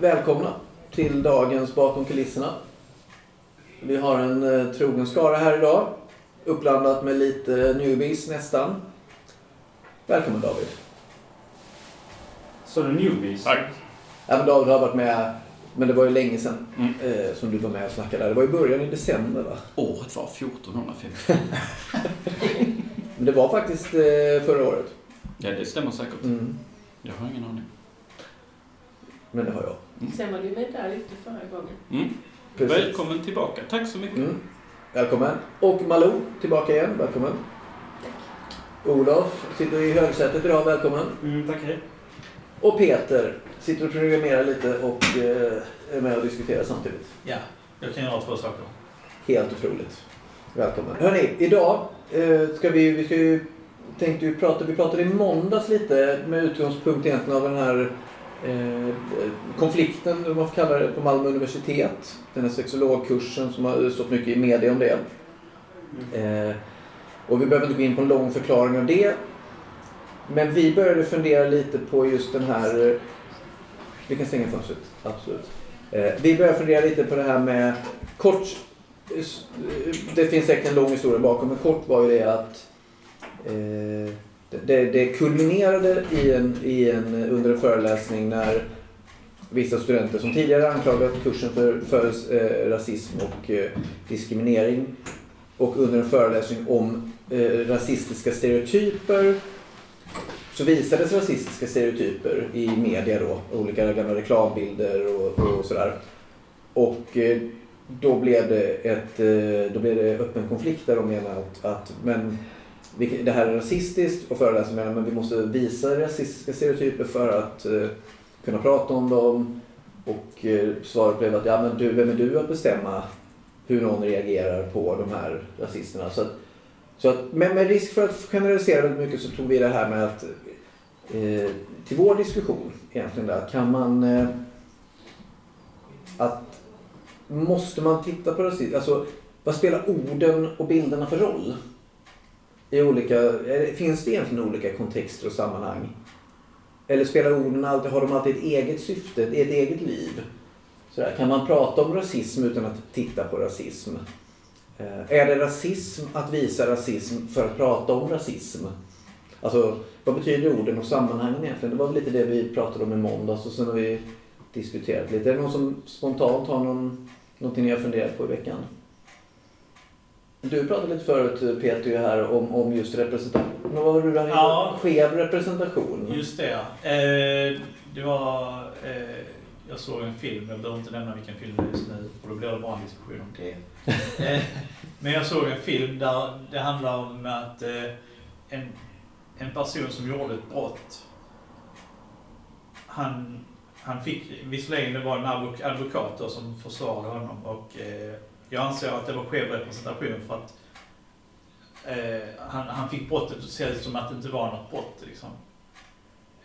Välkomna till dagens Bakom kulisserna. Vi har en eh, trogen skara här idag. Uppblandat med lite newbies nästan. Välkommen David. Så det newbies? Tack. Ja, men David har varit med, men det var ju länge sedan Mm. eh, som du var med och snackade. Det var i början i december va? Året var 1450. Men det var faktiskt eh, förra året. Ja, det stämmer säkert. Mm. Jag har ingen aning. Men det har jag. Sen var du med där ute förra gången. Mm. Precis. Välkommen tillbaka. Tack så mycket. Mm. Välkommen. Och Malou, tillbaka igen. Välkommen. Olof sitter i högsätet idag. Välkommen. Mm, tack, hej. Och Peter sitter och programmerar lite och eh, är med och diskuterar samtidigt. Ja, jag kan göra två saker. Helt otroligt. Välkommen. Hörni, idag eh, ska vi, vi ska ju, tänkte ju prata, vi pratade i måndags lite med utgångspunkt egentligen av den här eh, konflikten, vad man får kalla det, på Malmö universitet. Den här sexologkursen som har stått mycket i media om det. Eh, och vi behöver inte gå in på en lång förklaring av det. Men vi började fundera lite på just den här... Eh, vi kan stänga fönstret, absolut. Eh, vi började fundera lite på det här med kort... Eh, det finns säkert en lång historia bakom, men kort var ju det att eh, det, det kulminerade i en, i en, under en föreläsning när vissa studenter som tidigare anklagat kursen för, för eh, rasism och eh, diskriminering och under en föreläsning om eh, rasistiska stereotyper så visades rasistiska stereotyper i media då. Olika gamla reklambilder och, och sådär. Och eh, då blev det ett eh, då blev det öppen konflikt där de menade att, att men, det här är rasistiskt och föreläsaren menar men vi måste visa rasistiska stereotyper för att eh, kunna prata om dem. Och eh, svaret blev att ja men du, vem är du att bestämma hur någon reagerar på de här rasisterna? Så att, så att, men med risk för att generalisera väldigt mycket så tog vi det här med att eh, till vår diskussion egentligen där, kan man eh, att måste man titta på rasism, alltså vad spelar orden och bilderna för roll? I olika, eh, finns det egentligen olika kontexter och sammanhang? Eller spelar orden alltid, har de alltid ett eget syfte, ett eget liv? Sådär, kan man prata om rasism utan att titta på rasism? Eh, Är det rasism att visa rasism för att prata om rasism? Alltså, vad betyder orden och sammanhangen egentligen? Det var lite det vi pratade om i måndags och sen har vi diskuterat lite. Är det någon som spontant har någon, någonting ni har funderat på i veckan? Du pratade lite förut Peter här om, om just representation. Vad var det du? Ja. Skev representation. Just det ja. Eh, det var... Eh, jag såg en film, jag behöver inte nämna vilken film det är just nu, för då blir det bara en diskussion om det. Eh, men jag såg en film där det handlar om att eh, en, en person som gjorde ett brott, han, han fick, visserligen det var en advok- advokat som försvarade honom och eh, jag anser att det var skev representation för att eh, han, han fick brottet att se ut som att det inte var något brott. Liksom.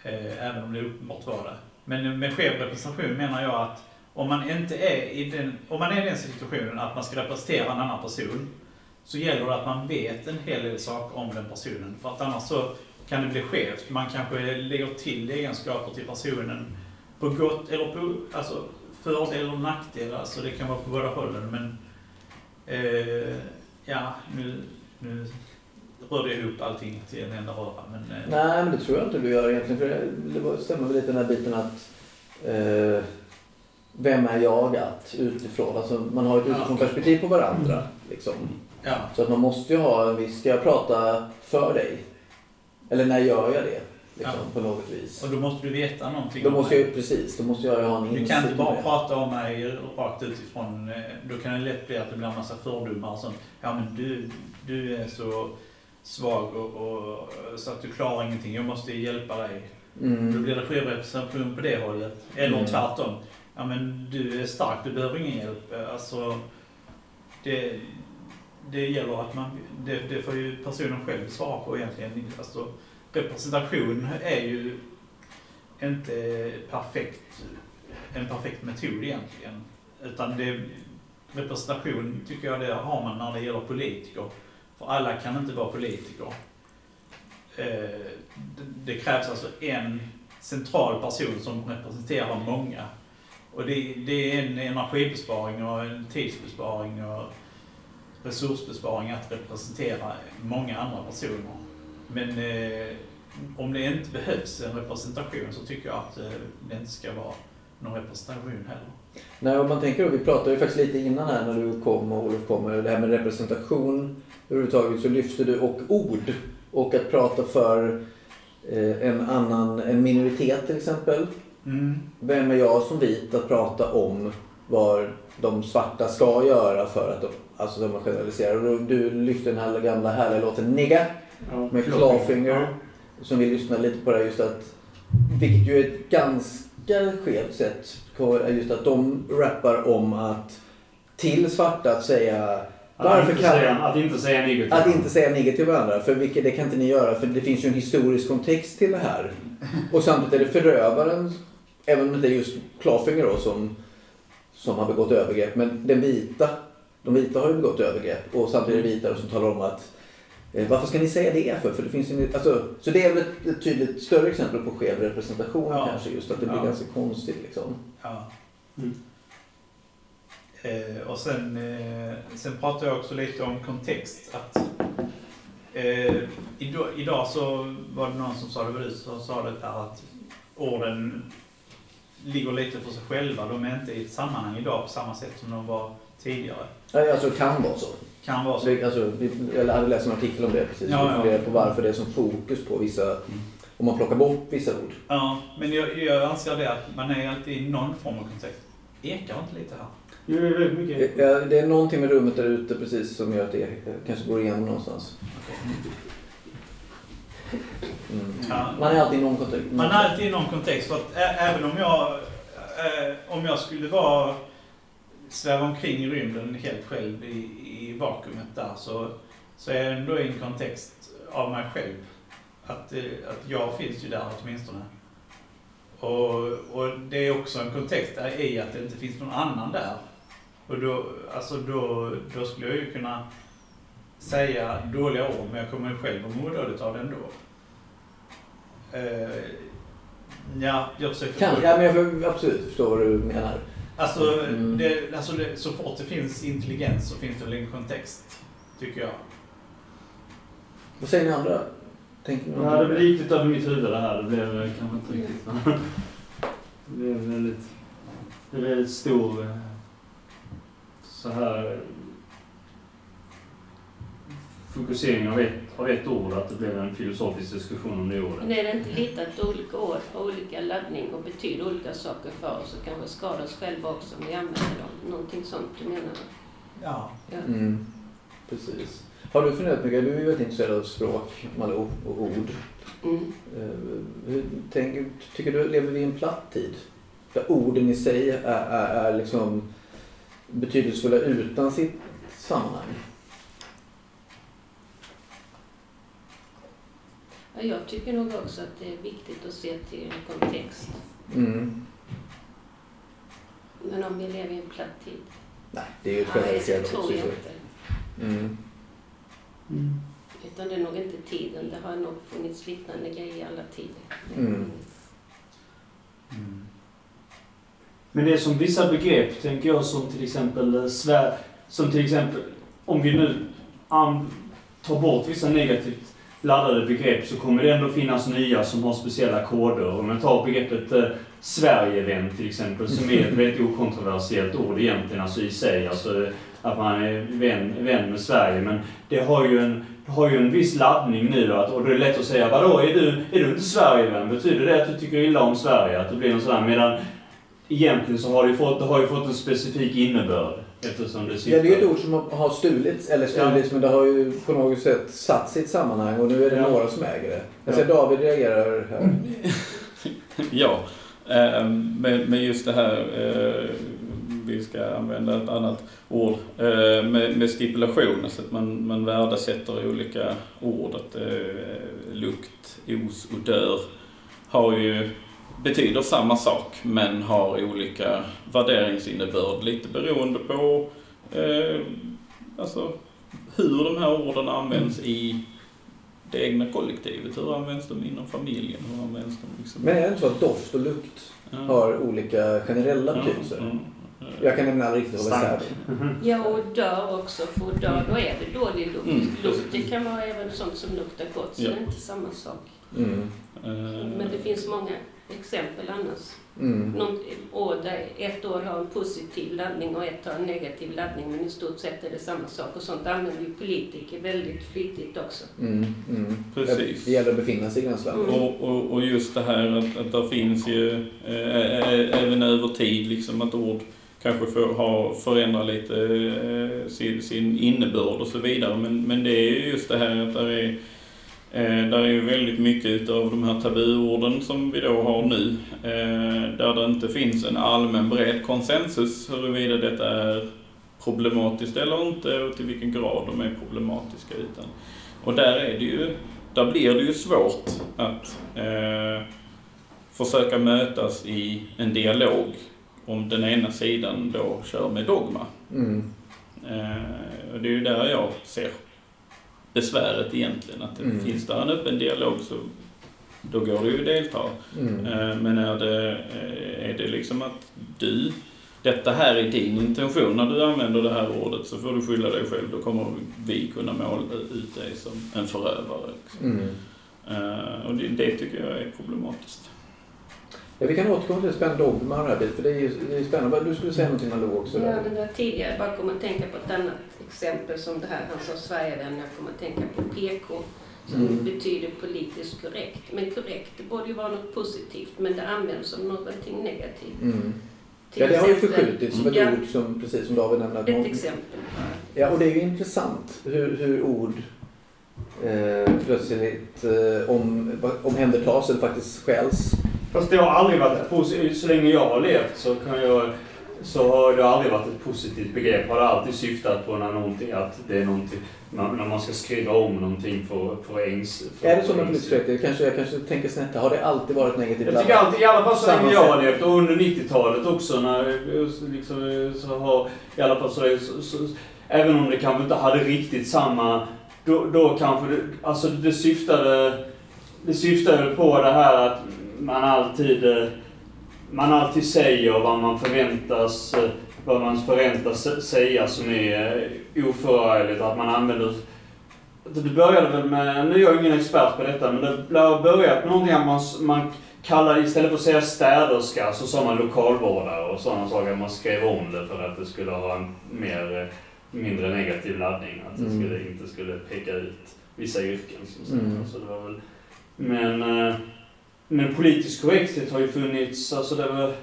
Eh, även om det uppenbart var det. Men med skev representation menar jag att om man inte är i den, om man är i den situationen att man ska representera en annan person så gäller det att man vet en hel del saker om den personen. För att annars så kan det bli skevt. Man kanske lägger till egenskaper till personen på gott eller på alltså, fördel och nackdel. Alltså det kan vara på båda hållen. Men eh, ja, nu, nu rörde jag ihop allting till en enda röra. Men, eh, Nej, men det tror jag inte du gör egentligen. För det- stämmer väl lite den här biten att eh, vem är jag att utifrån? Alltså man har ett Ja. utifrån perspektiv på varandra. Liksom. ja. Så att man måste ju ha en viss, ska jag prata för dig? Eller när gör jag det? Liksom, Ja. På något vis. Och då måste du veta någonting Då om måste mig. jag precis, då måste jag ha en Du kan inte bara prata om mig rakt utifrån. eh, Då kan det lätt bli att det blir en massa fördomar och sånt. Ja men du, du är så svag och, och så att du klarar ingenting. Jag måste hjälpa dig. Då Mm. blir det skev representation på det hållet. Eller Mm. tvärtom. Ja men du är stark, du behöver ingen hjälp. Eh, Alltså, det, det gäller att man, det, det får ju personen själv svara på egentligen. Alltså, representation är ju inte perfekt, en perfekt metod egentligen. Utan det, representation tycker jag det har man när det gäller politiker. För alla kan inte vara politiker. Eh, det, det krävs alltså en central person som representerar många. Och det, det är en energibesparing och en tidsbesparing och resursbesparing att representera många andra personer. Men eh, om det inte behövs en representation så tycker jag att eh, det inte ska vara någon representation heller. Nej, om man tänker då, vi pratade ju faktiskt lite innan här när du kom och Olof kom, det här med representation överhuvudtaget så lyfter du och ord och att prata för eh, en annan, en minoritet till exempel. Mm. Vem är jag som vit att prata om vad de svarta ska göra för att de, alltså de generaliserar. Du lyfter den här gamla härliga låten Nigga Ja. med Clawfinger. Som vi lyssnade lite på det just att, vilket ju är ett ganska skevt sätt, just att de rappar om att till svarta att säga Att, varför inte kan säga, att inte säga negativt. att inte säga negativt till varandra, för vilket, det kan inte ni göra för det finns ju en historisk kontext till det här. Och samtidigt är det förövaren, även om det inte är just Clawfinger då som, som har begått övergrepp, men den vita, de vita har ju begått övergrepp och samtidigt är det vita som talar om att varför ska ni säga det för? för det finns en, alltså, så det är väl ett, tydligt större exempel på skev representation Ja. kanske just att det blir Ja. ganska konstigt liksom. Ja. Mm. Eh, och sen, eh, sen pratar jag också lite om kontext. Att, eh, idag, idag så var det någon som sa det, var du som sa det där att orden ligger lite för sig själva. De är inte i ett sammanhang idag på samma sätt som de var tidigare. Ja, Alltså kan vara så. Kan vara så. Alltså, vi- jag hade läst en artikel om det precis. Ja, ja. funderar på varför det är som fokus på vissa, om man plockar bort vissa ord. Ja, men jag, jag anser det att man är alltid i någon form av kontext. Ekar inte lite här? Jo, det är väldigt mycket. Ja, det är någonting med rummet där ute precis som gör att det kanske går igenom någonstans. Mm. Ja. Man är alltid i någon kontext. Man är alltid i någon kontext. För att ä- även om jag, eh, om jag skulle vara, sväva omkring i rymden helt själv i, i vakuumet där så, så är jag ändå i en kontext av mig själv. Att, eh, att jag finns ju där åtminstone. Och, och det är också en kontext där i att det inte finns någon annan där. Och då, alltså då, då skulle jag ju kunna säga dåliga ord men jag kommer ju själv att må dåligt av det ändå. Uh, ja, jag försöker... Kan, ja, men jag får absolut förstå vad du menar. Alltså, Mm. det, alltså det, så fort det finns intelligens så finns det väl en kontext, tycker jag. Vad säger ni andra? Tänker ni Ja, det blev riktigt över mitt huvud det här. Det blev eh, kanske inte riktigt. Det blev väldigt... Det blev stor... eh, Så här... Fokusering av ett, av ett ord. Att det blev en filosofisk diskussion om det ordet. Men är det inte lite att olika ord har olika laddning och betyder olika saker för oss och kanske skadar oss själva också om vi använder dem? Någonting sånt du menar? Ja. Ja. Mm, precis. Har du funderat mycket, du är ju väldigt intresserad av språk, Malou, och ord. Mm. Eh, hur, tänker, tycker du, lever vi i en platt tid? Där orden i sig är, är, är liksom betydelsefulla utan sitt sammanhang? Ja, jag tycker nog också att det är viktigt att se till en kontext. Mm. Men om vi lever i en platt tid? Nej, det är ju ett Nej, generaliserande det tror också. jag inte. Mm. Mm. Utan det är nog inte tiden. Det har nog funnits liknande grejer i alla tider. Mm. Men det är som vissa begrepp, tänker jag, som till exempel eh, Sverige, som till exempel, om vi nu tar bort vissa negativt laddade begrepp så kommer det ändå finnas nya som har speciella koder. Om jag tar begreppet eh, Sverigevän till exempel, som är ett väldigt okontroversiellt ord egentligen, alltså i sig, alltså att man är vän, vän med Sverige. Men det har ju en, har ju en viss laddning nu att, och då är det lätt att säga, vadå, är du, är du inte Sverigevän? Betyder det att du tycker illa om Sverige? Att det blir något sådär, medan egentligen så har det, fått, det har ju fått en specifik innebörd. Eftersom det Ja, det är ju ett ord som har stulits, eller stulits, men det har ju på något sätt satt i ett sammanhang och nu är det Ja. några som äger det. Jag Ja. ser David reagerar här. Ja, eh, med, med just det här, eh, vi ska använda ett annat ord, eh, med, med stipulationer så att man, man värdesätter olika ord. Att eh, lukt, os och dör har ju, betyder samma sak men har olika värderingsinnebörd lite beroende på eh, alltså, hur de här orden används i det egna kollektivet. Hur används de inom familjen? Hur används de liksom... Men är det inte så att doft och lukt Ja. har olika generella betydelser? Ja, ja. Jag kan nämligen aldrig riktigt hålla isär det. Ja, och dör också. För dör, då är det dålig lukt. Mm, lukt det kan vara även sånt som luktar gott, så Ja. det är inte samma sak. Mm. Eh, Men det finns många exempel annars. Mm. Någon år där ett år har en positiv laddning och ett har en negativ laddning, men i stort sett är det samma sak. Och sånt använder ju politiker väldigt flitigt också. Mm. Mm. Precis. Det gäller att befinna sig i gränslandet. Mm. Och, och, och just det här att, att det finns ju eh, eh, även över tid liksom att ord kanske får ha, förändra lite eh, sin, sin innebörd och så vidare. Men, men det är ju just det här att där är, där är ju väldigt mycket av de här tabuorden som vi då har nu. Eh, där det inte finns en allmän bred konsensus huruvida detta är problematiskt eller inte och till vilken grad de är problematiska. Utan, och där är det ju där blir det ju svårt att eh, försöka mötas i en dialog om den ena sidan då kör med dogma. Mm. Eh, och det är ju där jag ser besväret egentligen. Att Mm. finns där en öppen dialog så då går det ju att delta. Mm. Eh, men är det, eh, är det liksom att du, detta här är din intention när du använder det här ordet så får du skylla dig själv. Då kommer vi kunna måla ut dig som en förövare. Liksom. Mm. Eh, och det, det tycker jag är problematiskt. Ja, vi kan återkomma till spännande dogma här för det är ju det är spännande. Du skulle säga någonting Malou också? Ja, det där tidigare, jag bara kom att tänka på ett annat exempel som det här, han sa Sverigevänner, jag kommer att tänka på PK som Mm. betyder politiskt korrekt. Men korrekt, det borde ju vara något positivt, men det används som någonting negativt. Mm. Ja, det har ju förskjutits som ett Ja, ord som, precis som David nämnde. Ett någon- exempel. Ja, och det är ju intressant hur, hur ord eh, plötsligt eh, om, omhändertas eller faktiskt stjäls. Fast det har aldrig varit positivt, så länge jag har levt så kan jag så har det aldrig varit ett positivt begrepp. Har det alltid syftat på när någonting, att det är någonting, när man ska skriva om någonting för, för ängs... För Är det så med politisk korrekthet? Kanske, jag kanske tänker snett. Har det alltid varit negativt Jag tycker alltid, i alla fall så länge jag har levt och under 90-talet också när liksom, så har, i alla fall så, så, så även om det kanske inte hade riktigt samma, då, då kanske det, alltså det syftade, det syftade på det här att man alltid, eh, man alltid säger vad man förväntas, eh, vad man förväntas säga som är eh, oförargligt, att man använder det började väl med, nu är jag ingen expert på detta, men det har börjat med någonting att man, man kallade, istället för att säga städerska så sa man lokalvårdare och sådana saker. Man skrev om det för att det skulle ha en mer, mindre negativ laddning. Att det Mm. skulle, inte skulle peka ut vissa yrken. Som sagt. Mm. Så det var väl, men, men politisk korrekthet har ju funnits, alltså det var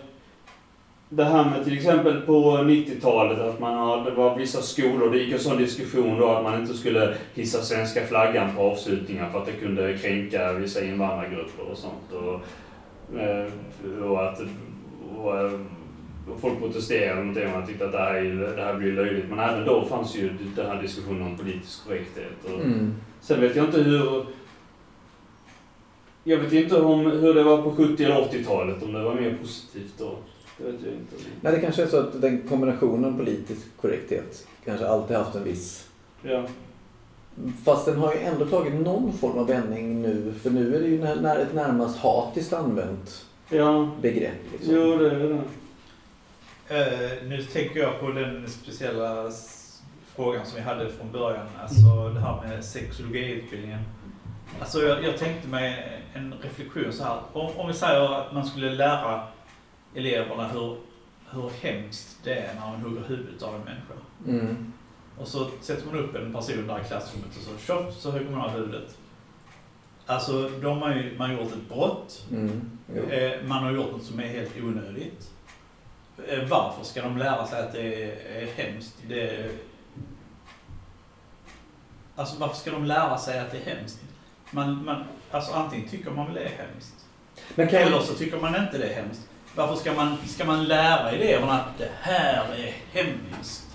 det här med till exempel på 90-talet att man har, det var vissa skolor, det gick en sån diskussion då att man inte skulle hissa svenska flaggan på avslutningar för att det kunde kränka vissa invandrargrupper och sånt. Och, eh, och att och, eh, och folk protesterade mot det och man tyckte att det här, är, det här blir löjligt. Men även då fanns ju den här diskussionen om politisk korrekthet. Och, Mm. Sen vet jag inte hur... Jag vet inte om, hur det var på 70 eller 80-talet, om det var mer positivt då. Det vet jag inte. Nej, det kanske är så att den kombinationen politisk korrekthet kanske alltid haft en viss... Ja. Fast den har ju ändå tagit någon form av vändning nu. För nu är det ju när, ett närmast hatiskt använt Ja, begrepp. Liksom. jo det är det. Eh, nu tänker jag på den speciella frågan som vi hade från början. Alltså det här med sexologiutbildningen. Alltså jag, jag tänkte mig en reflektion så här. Om, om vi säger att man skulle lära eleverna hur, hur hemskt det är när man hugger huvudet av en människa. Mm. Och så sätter man upp en person där i klassrummet och så tjoff så hugger man av huvudet. Alltså de har ju man har gjort ett brott. Mm. Eh, Man har gjort något som är helt onödigt. Eh, Varför ska de lära sig att det är är hemskt? Det... Alltså varför ska de lära sig att det är hemskt? Man, man, alltså antingen tycker man väl det är hemskt. Men kan Eller så tycker man inte det är hemskt. Varför ska man, ska man lära eleverna att det här är hemskt?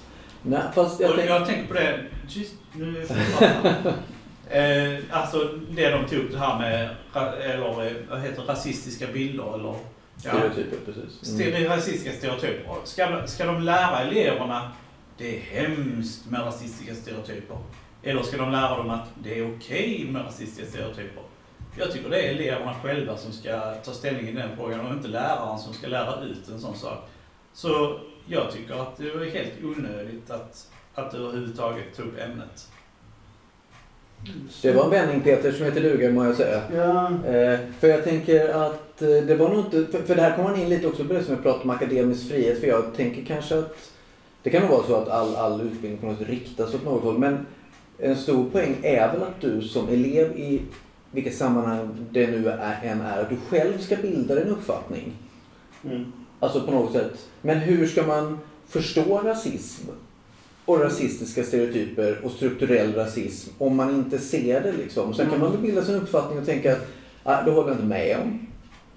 Nej, fast jag Och tänker... jag tänker på det, just nu eh, Alltså det de tog upp det här med, eller vad heter rasistiska bilder eller ja, Stereotyper, precis. Mm. Rasistiska stereotyper. Ska, ska de lära eleverna det är hemskt med rasistiska stereotyper? Eller ska de lära dem att det är okej med rasistiska stereotyper? Jag tycker det är eleverna själva som ska ta ställning i den frågan och inte läraren som ska lära ut en sån sak. Så jag tycker att det var helt onödigt att, att överhuvudtaget ta upp ämnet. Det var en vändning Peter som heter duga må jag säga. Ja. Eh, för jag tänker att eh, det var nog inte, för, för det här kommer man in lite också på det som jag pratade om akademisk frihet. För jag tänker kanske att det kan nog vara så att all, all utbildning på något riktas åt något håll. Men en stor poäng är väl att du som elev i vilket sammanhang det nu är, än är, att du själv ska bilda din uppfattning. Mm. Alltså på något sätt. Men hur ska man förstå rasism och rasistiska stereotyper och strukturell rasism om man inte ser det liksom? Sen kan man bilda sin uppfattning och tänka att ah, det håller jag inte med om.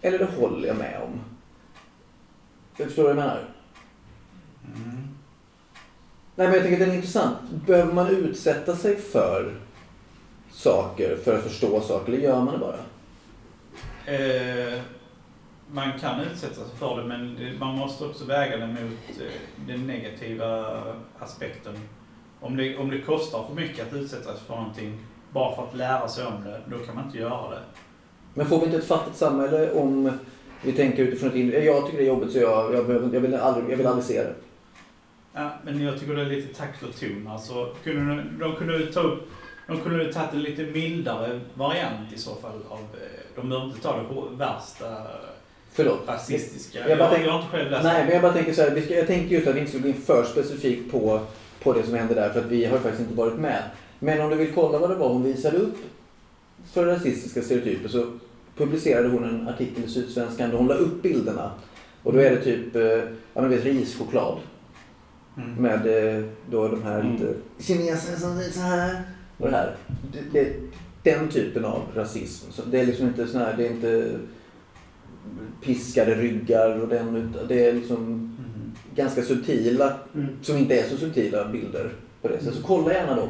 Eller det håller jag med om. Jag förstår vad jag menar? Nej men jag tänker att den är intressant. Behöver man utsätta sig för saker för att förstå saker eller gör man det bara? Eh, man kan utsätta sig för det men man måste också väga det mot eh, den negativa aspekten. Om det, om det kostar för mycket att utsätta sig för någonting bara för att lära sig om det, då kan man inte göra det. Men får vi inte ett fattigt samhälle om vi tänker utifrån ett individ? Jag tycker det är jobbigt så jag, jag, behöver, jag, vill, aldrig, jag vill aldrig se det. Ja, men jag tycker det är lite takt och ton. Alltså, kunde de, de kunde ta upp de kunde tagit en lite mildare variant i så fall. Av, eh, de behöver inte ta det på värsta Förlåt. rasistiska. Jag Jag, bara jag, tänk- har inte själv läst Nej, men jag bara tänker så här. Jag tänkte just att vi inte skulle in för specifikt på, på det som hände där för att vi har faktiskt inte varit med. Men om du vill kolla vad det var hon visade upp för rasistiska stereotyper så publicerade hon en artikel i Sydsvenskan där hon la upp bilderna. Och då är det typ, eh, ja men vet rischoklad. Mm. Med eh, då de här Mm. lite kineserna som så här. Och det här. Det, det, den typen av rasism. Så det är liksom inte sån här, det är inte piskade ryggar och den, det är liksom Mm. ganska subtila, Mm. som inte är så subtila bilder på det sättet. Så kolla gärna dem.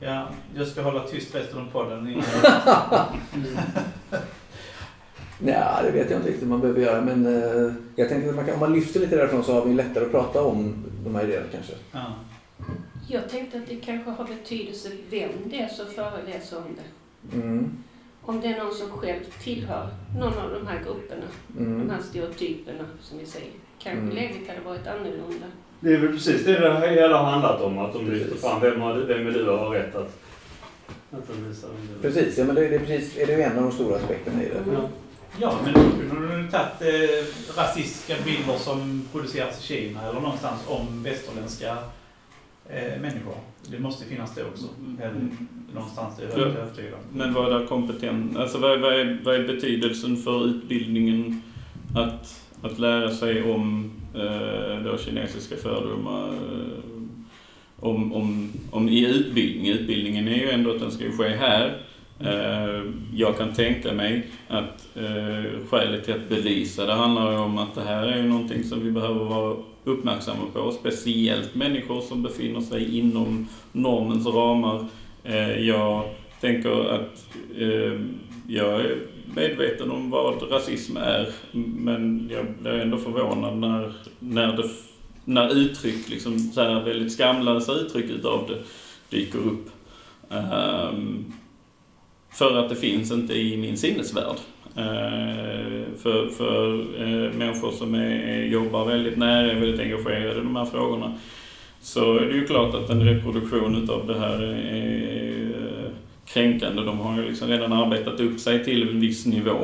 Ja, jag ska hålla tyst resten av podden. Nej, det vet jag inte riktigt man behöver göra. Men eh, jag tänker att man kan, om man lyfter lite därifrån så har vi lättare att prata om de här idéerna kanske. ja. Jag tänkte att det kanske har betydelse vem det är som föreläser om det. Mm. Om det är någon som själv tillhör någon av de här grupperna, de Mm. här stereotyperna som vi säger. Kanske Mm. läget hade varit annorlunda. Det är väl precis det det hela har handlat om. Att de lyfter fram vem, har, vem är du och har rätt att... att de är. Precis, ja, men det, det är, precis, är det ju en av de stora aspekterna i det. Ja. Ja, men då kunde du tagit eh, rasistiska bilder som produceras i Kina eller någonstans om västerländska eh, människor. Det måste finnas det också. Eller, någonstans, är jag övertygad. Men vad är kompetent? Alltså vad, är- vad, är, vad är betydelsen för utbildningen att, att lära sig om eh, då kinesiska fördomar? Eh, om, om, om i utbildning. Utbildningen är ju ändå att den ska ske här. Eh, jag kan tänka mig att eh, skälet till att belysa det handlar ju om att det här är ju någonting som vi behöver vara uppmärksamma på. Speciellt människor som befinner sig inom normens ramar. Eh, jag tänker att jag är medveten om vad rasism är, men jag blir ändå förvånad när, när, det, när uttryck, liksom så här väldigt skamlösa uttryck utav det dyker upp. Ehm, för att det finns inte i min sinnesvärld. Eh, för för eh, människor som är, jobbar väldigt nära, är väldigt engagerade i de här frågorna, så är det ju klart att en reproduktion utav det här är eh, kränkande. De har ju liksom redan arbetat upp sig till en viss nivå.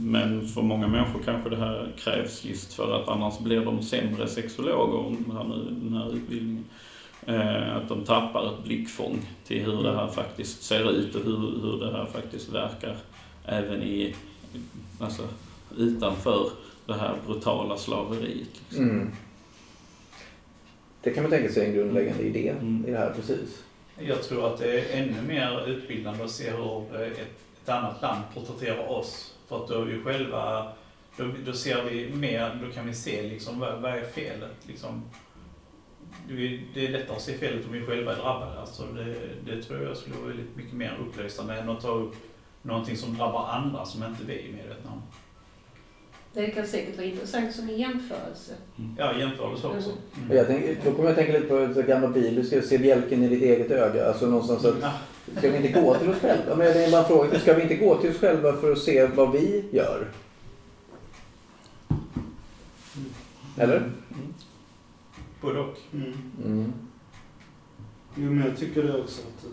Men för många människor kanske det här krävs just för att annars blir de sämre sexologer om den här, den här utbildningen. Eh, Att de tappar ett blickfång till hur det här faktiskt ser ut och hur, hur det här faktiskt verkar även i, alltså utanför det här brutala slaveriet. Liksom. Mm. Det kan man tänka sig är en grundläggande idé Mm. i det här, precis. Jag tror att det är ännu mer utbildande att se hur ett, ett annat land porträtterar oss. För att då är vi själva, då, då ser vi mer, då kan vi se liksom vad, vad är felet liksom. Det är lättare att se felet om vi själva är drabbade. Alltså det, det tror jag skulle vara väldigt mycket mer upplysande än att ta upp någonting som drabbar andra som inte vi är medvetna om. Det kan säkert vara intressant som en jämförelse. Ja, jämförelse också. Och Jag tänker, då kommer jag tänka lite på så gamla bibliska, se bjälken i ditt eget öga. Alltså någonstans att, Ja. ska vi inte gå till oss själva? Men det är bara en fråga, ska vi inte gå till oss själva för att se vad vi gör? Eller? Både och. Mm. Mm. Jo, men jag tycker det också. Att,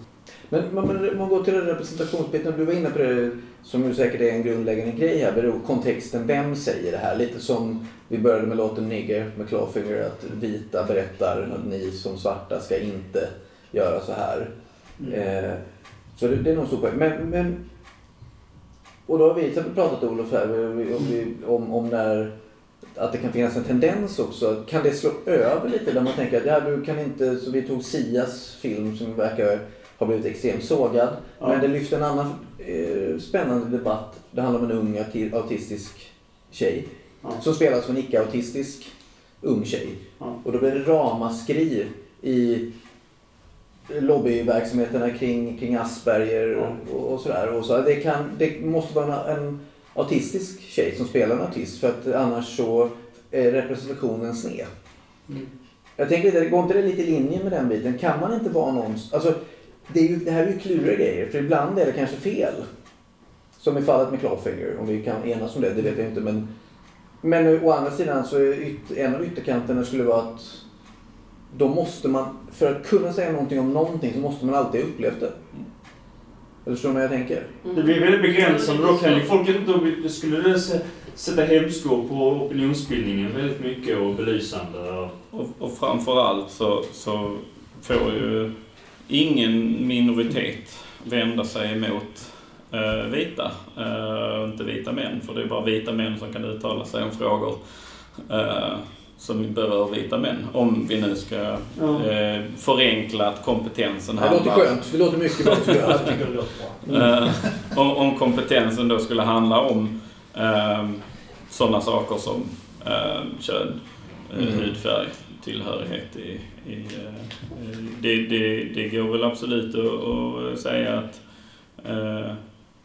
Men men- men om man går till den representationsbiten, du var inne på det som ju säkert är en grundläggande grej här, beror kontexten, vem säger det här? Lite som vi började med låten Nigger med Clawfinger, att vita berättar att ni som svarta ska inte göra så här. mm. Eh, så det, det är nog så poäng. Men, men, och då har vi till exempel pratat Olof här om, om när, att det kan finnas en tendens också. Kan det slå över lite där man tänker att ja, du kan inte, så vi tog Sias film som verkar ha blivit extremt sågad. Ja. Men det lyfter en annan eh, spännande debatt. Det handlar om en ung auti- autistisk tjej. Ja. Som spelas av en icke-autistisk ung tjej. Ja. Och då blir det ramaskri i lobbyverksamheterna kring, kring Asperger och, och sådär. Och så det, kan, det måste vara en autistisk tjej som spelar en autist för att annars så är representationen sned. Mm. Jag tänker lite, går inte det lite i linje med den biten? Kan man inte vara någon... Alltså, det, ju, det här är ju kluriga grejer, för ibland är det kanske fel. Som i fallet med Clawfinger, om vi kan enas om det, det vet jag inte. Men, men å andra sidan så är yt, en av ytterkanterna skulle vara att då måste man, för att kunna säga någonting om någonting så måste man alltid ha upplevt det. Eller förstår du vad jag tänker? Mm. Det blir väldigt begränsande. Då kan ju folk inte... Då det skulle det sätta hämsko på opinionsbildningen väldigt mycket och belysande. Och, och framförallt så, så får ju ingen minoritet vända sig emot eh, vita. Eh, inte vita män, för det är bara vita män som kan uttala sig om frågor eh, som berör vita män. Om vi nu ska Ja. eh, förenkla att kompetensen Det låter handlar- skönt. Det låter mycket bra. tycker jag. Jag tycker det låter bra. Eh, om, om kompetensen då skulle handla om eh, sådana saker som eh, kön, Mm. hudfärg, tillhörighet i... i eh, det, det, det går väl absolut att, att säga att eh,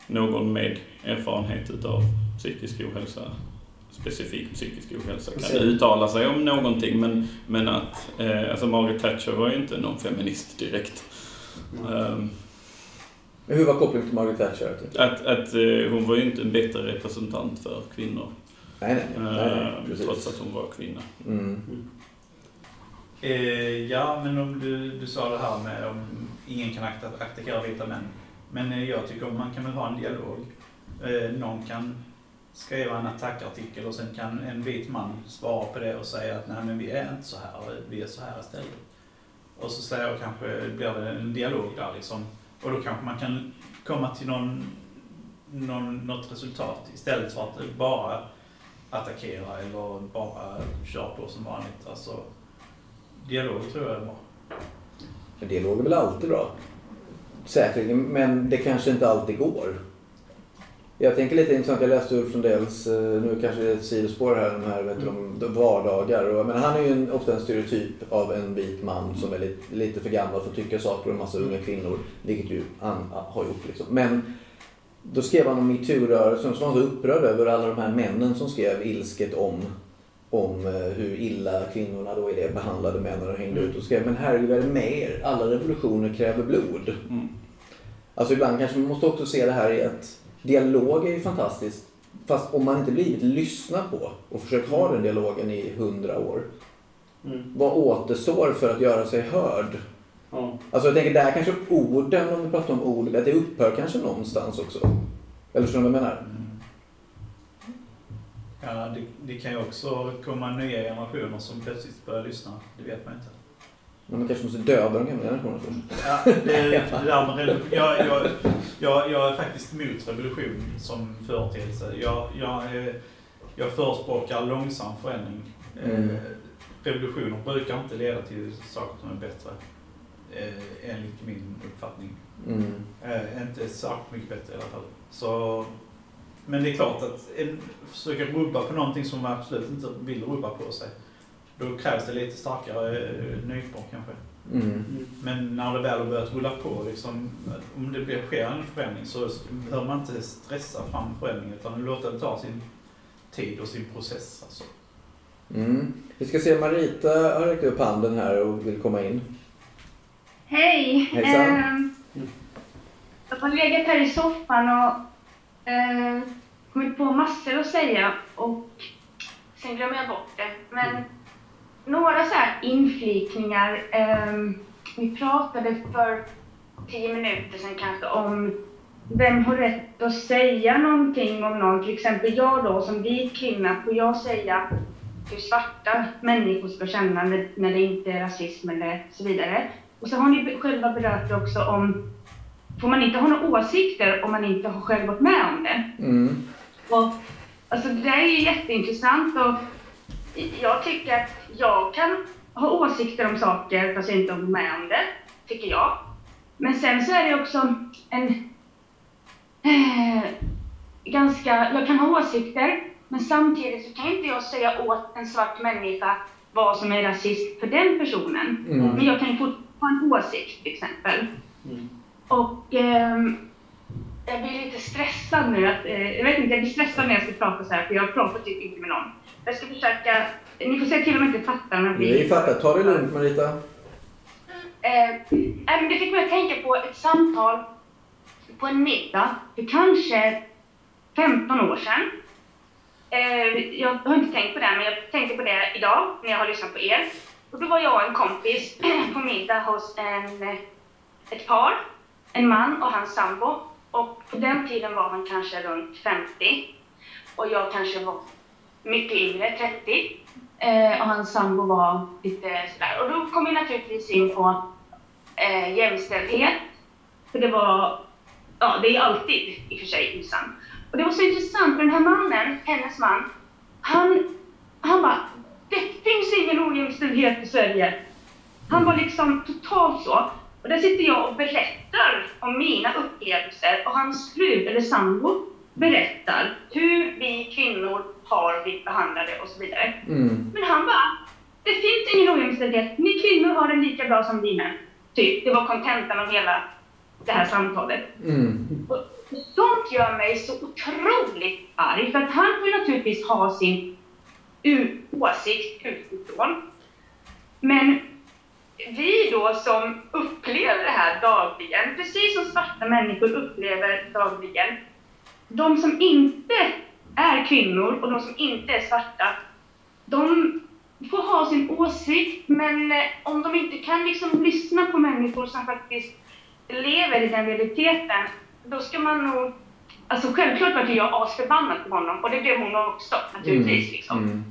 någon med erfarenhet utav psykisk ohälsa specifikt psykisk ohälsa kan Precis. uttala sig om någonting men, men att, eh, alltså Margaret Thatcher var ju inte någon feminist direkt. Um, Men hur var kopplingen till Margaret Thatcher? att, att eh, hon var ju inte en bättre representant för kvinnor. Nej, nej. nej, nej precis. trots att hon var kvinna. Mm. Eh, ja, men om du, du sa det här med om ingen kan akta, attackera vita män. Men eh, jag tycker man kan väl ha en dialog. Eh, någon kan skriva en attackartikel och sen kan en vit man svara på det och säga att nej men vi är inte så här, vi är så här istället. Och så säger jag kanske, blir det en dialog där liksom. Och då kanske man kan komma till någon, någon, något resultat istället för att bara attackera eller bara köra på som vanligt. Alltså, dialog tror jag är bra. Men dialog är väl alltid bra. Säkerligen, men det kanske inte alltid går. Jag tänker lite intressant, jag läste Ulf Lundells, eh, nu kanske det är ett sidospår här, de här vet du, de, vardagar. Och, men han är ju en, ofta en stereotyp av en vit man som är lite, lite för gammal för att tycka saker om en massa unga kvinnor. Vilket ju han har gjort liksom. Men då skrev han om metoo-rörelsen som var så upprörd över alla de här männen som skrev ilsket om om eh, hur illa kvinnorna då i det behandlade männen och hängde ut och skrev men herregud vad är det med er? Alla revolutioner kräver blod. Mm. Alltså ibland kanske man måste också se det här i att dialog är ju fantastiskt. Fast om man inte blivit lyssnad på och försökt ha den dialogen i hundra år. Mm. Vad återstår för att göra sig hörd? Ja. Alltså jag tänker där kanske orden, om vi pratar om ord, att det upphör kanske någonstans också. Eller förstår du vad jag menar? Ja, det, det kan ju också komma nya generationer som plötsligt börjar lyssna. Det vet man inte. Men man kanske måste döda de gamla generationerna först. Ja, det, det där med revolution. Jag, jag, jag, jag är faktiskt emot revolution som företeelse. Jag, jag, jag förespråkar långsam förändring. Mm. Eh, Revolutioner brukar inte leda till saker som är bättre. Eh, enligt min uppfattning. Mm. Eh, inte särskilt mycket bättre i alla fall. Så, men det är klart att en, försöka rubba på någonting som man absolut inte vill rubba på sig. Då krävs det lite starkare eh, nypor kanske. Mm. Mm. Men när det väl har börjat rulla på, liksom, om det blir, sker en förändring så behöver man inte stressa fram förändringen utan låta det ta sin, tid och sin process. Alltså. Mm. Vi ska se, Marita har räckt upp handen här och vill komma in. Hej! Hejsan. Ehm, jag har legat här i soffan och eh, kommit på massor att säga och sen glömmer jag bort det. Men några så här inflikningar. ehm, vi pratade för tio minuter sedan kanske om vem har rätt att säga någonting om någon. Till exempel jag då som vit kvinna, får jag säga hur svarta människor ska känna när, när det inte är rasism eller så vidare. Och så har ni själva berört det också om, får man inte ha några åsikter om man inte har själv varit med om det? Mm. Och, alltså det där är ju jätteintressant och jag tycker att jag kan ha åsikter om saker fast jag inte varit med om det, tycker jag. Men sen så är det också en eh, ganska, jag kan ha åsikter men samtidigt så kan inte jag säga åt en svart människa vad som är rasism för den personen. Mm. Men jag kan ju ha en åsikt till exempel. Mm. Och ehm, jag blir lite stressad nu. Att, eh, jag vet inte, jag blir stressad när jag ska prata så här för jag pratar typ inte med någon. Jag ska försöka, ni får säga till om jag inte fattar. Men Vi fattar. Ta det lugnt Marita. Eh, men det fick mig att tänka på ett samtal på en middag för kanske 15 år sedan. Eh, jag har inte tänkt på det, men jag tänkte på det idag när jag har lyssnat på er. Och då var jag och en kompis på middag hos en, eh, ett par, en man och hans sambo. Och på den tiden var han kanske runt 50 och jag kanske var mycket yngre, 30. Eh, och hans sambo var lite sådär. Och då kom vi naturligtvis in på eh, jämställdhet. För det var, ja det är alltid i och för sig intressant. Och det var så intressant för den här mannen, hennes man, han, han bara, det finns ingen ojämställdhet i Sverige. Han var liksom totalt så. Och där sitter jag och berättar om mina upplevelser och hans fru eller sambo berättar hur vi kvinnor har blivit behandlade och så vidare. Mm. Men han bara, det finns ingen ojämställdhet. Ni kvinnor har det lika bra som vi män. Typ, det var kontentan av hela det här samtalet. Mm. Och sånt gör mig så otroligt arg, för att han ju naturligtvis ha sin åsikt utifrån. Men vi då som upplever det här dagligen, precis som svarta människor upplever dagligen, de som inte är kvinnor och de som inte är svarta, de får ha sin åsikt, men eh, om de inte kan liksom lyssna på människor som faktiskt lever i den realiteten, då ska man nog... Alltså självklart var jag asförbannad på honom och det blev hon också naturligtvis. Liksom. Mm.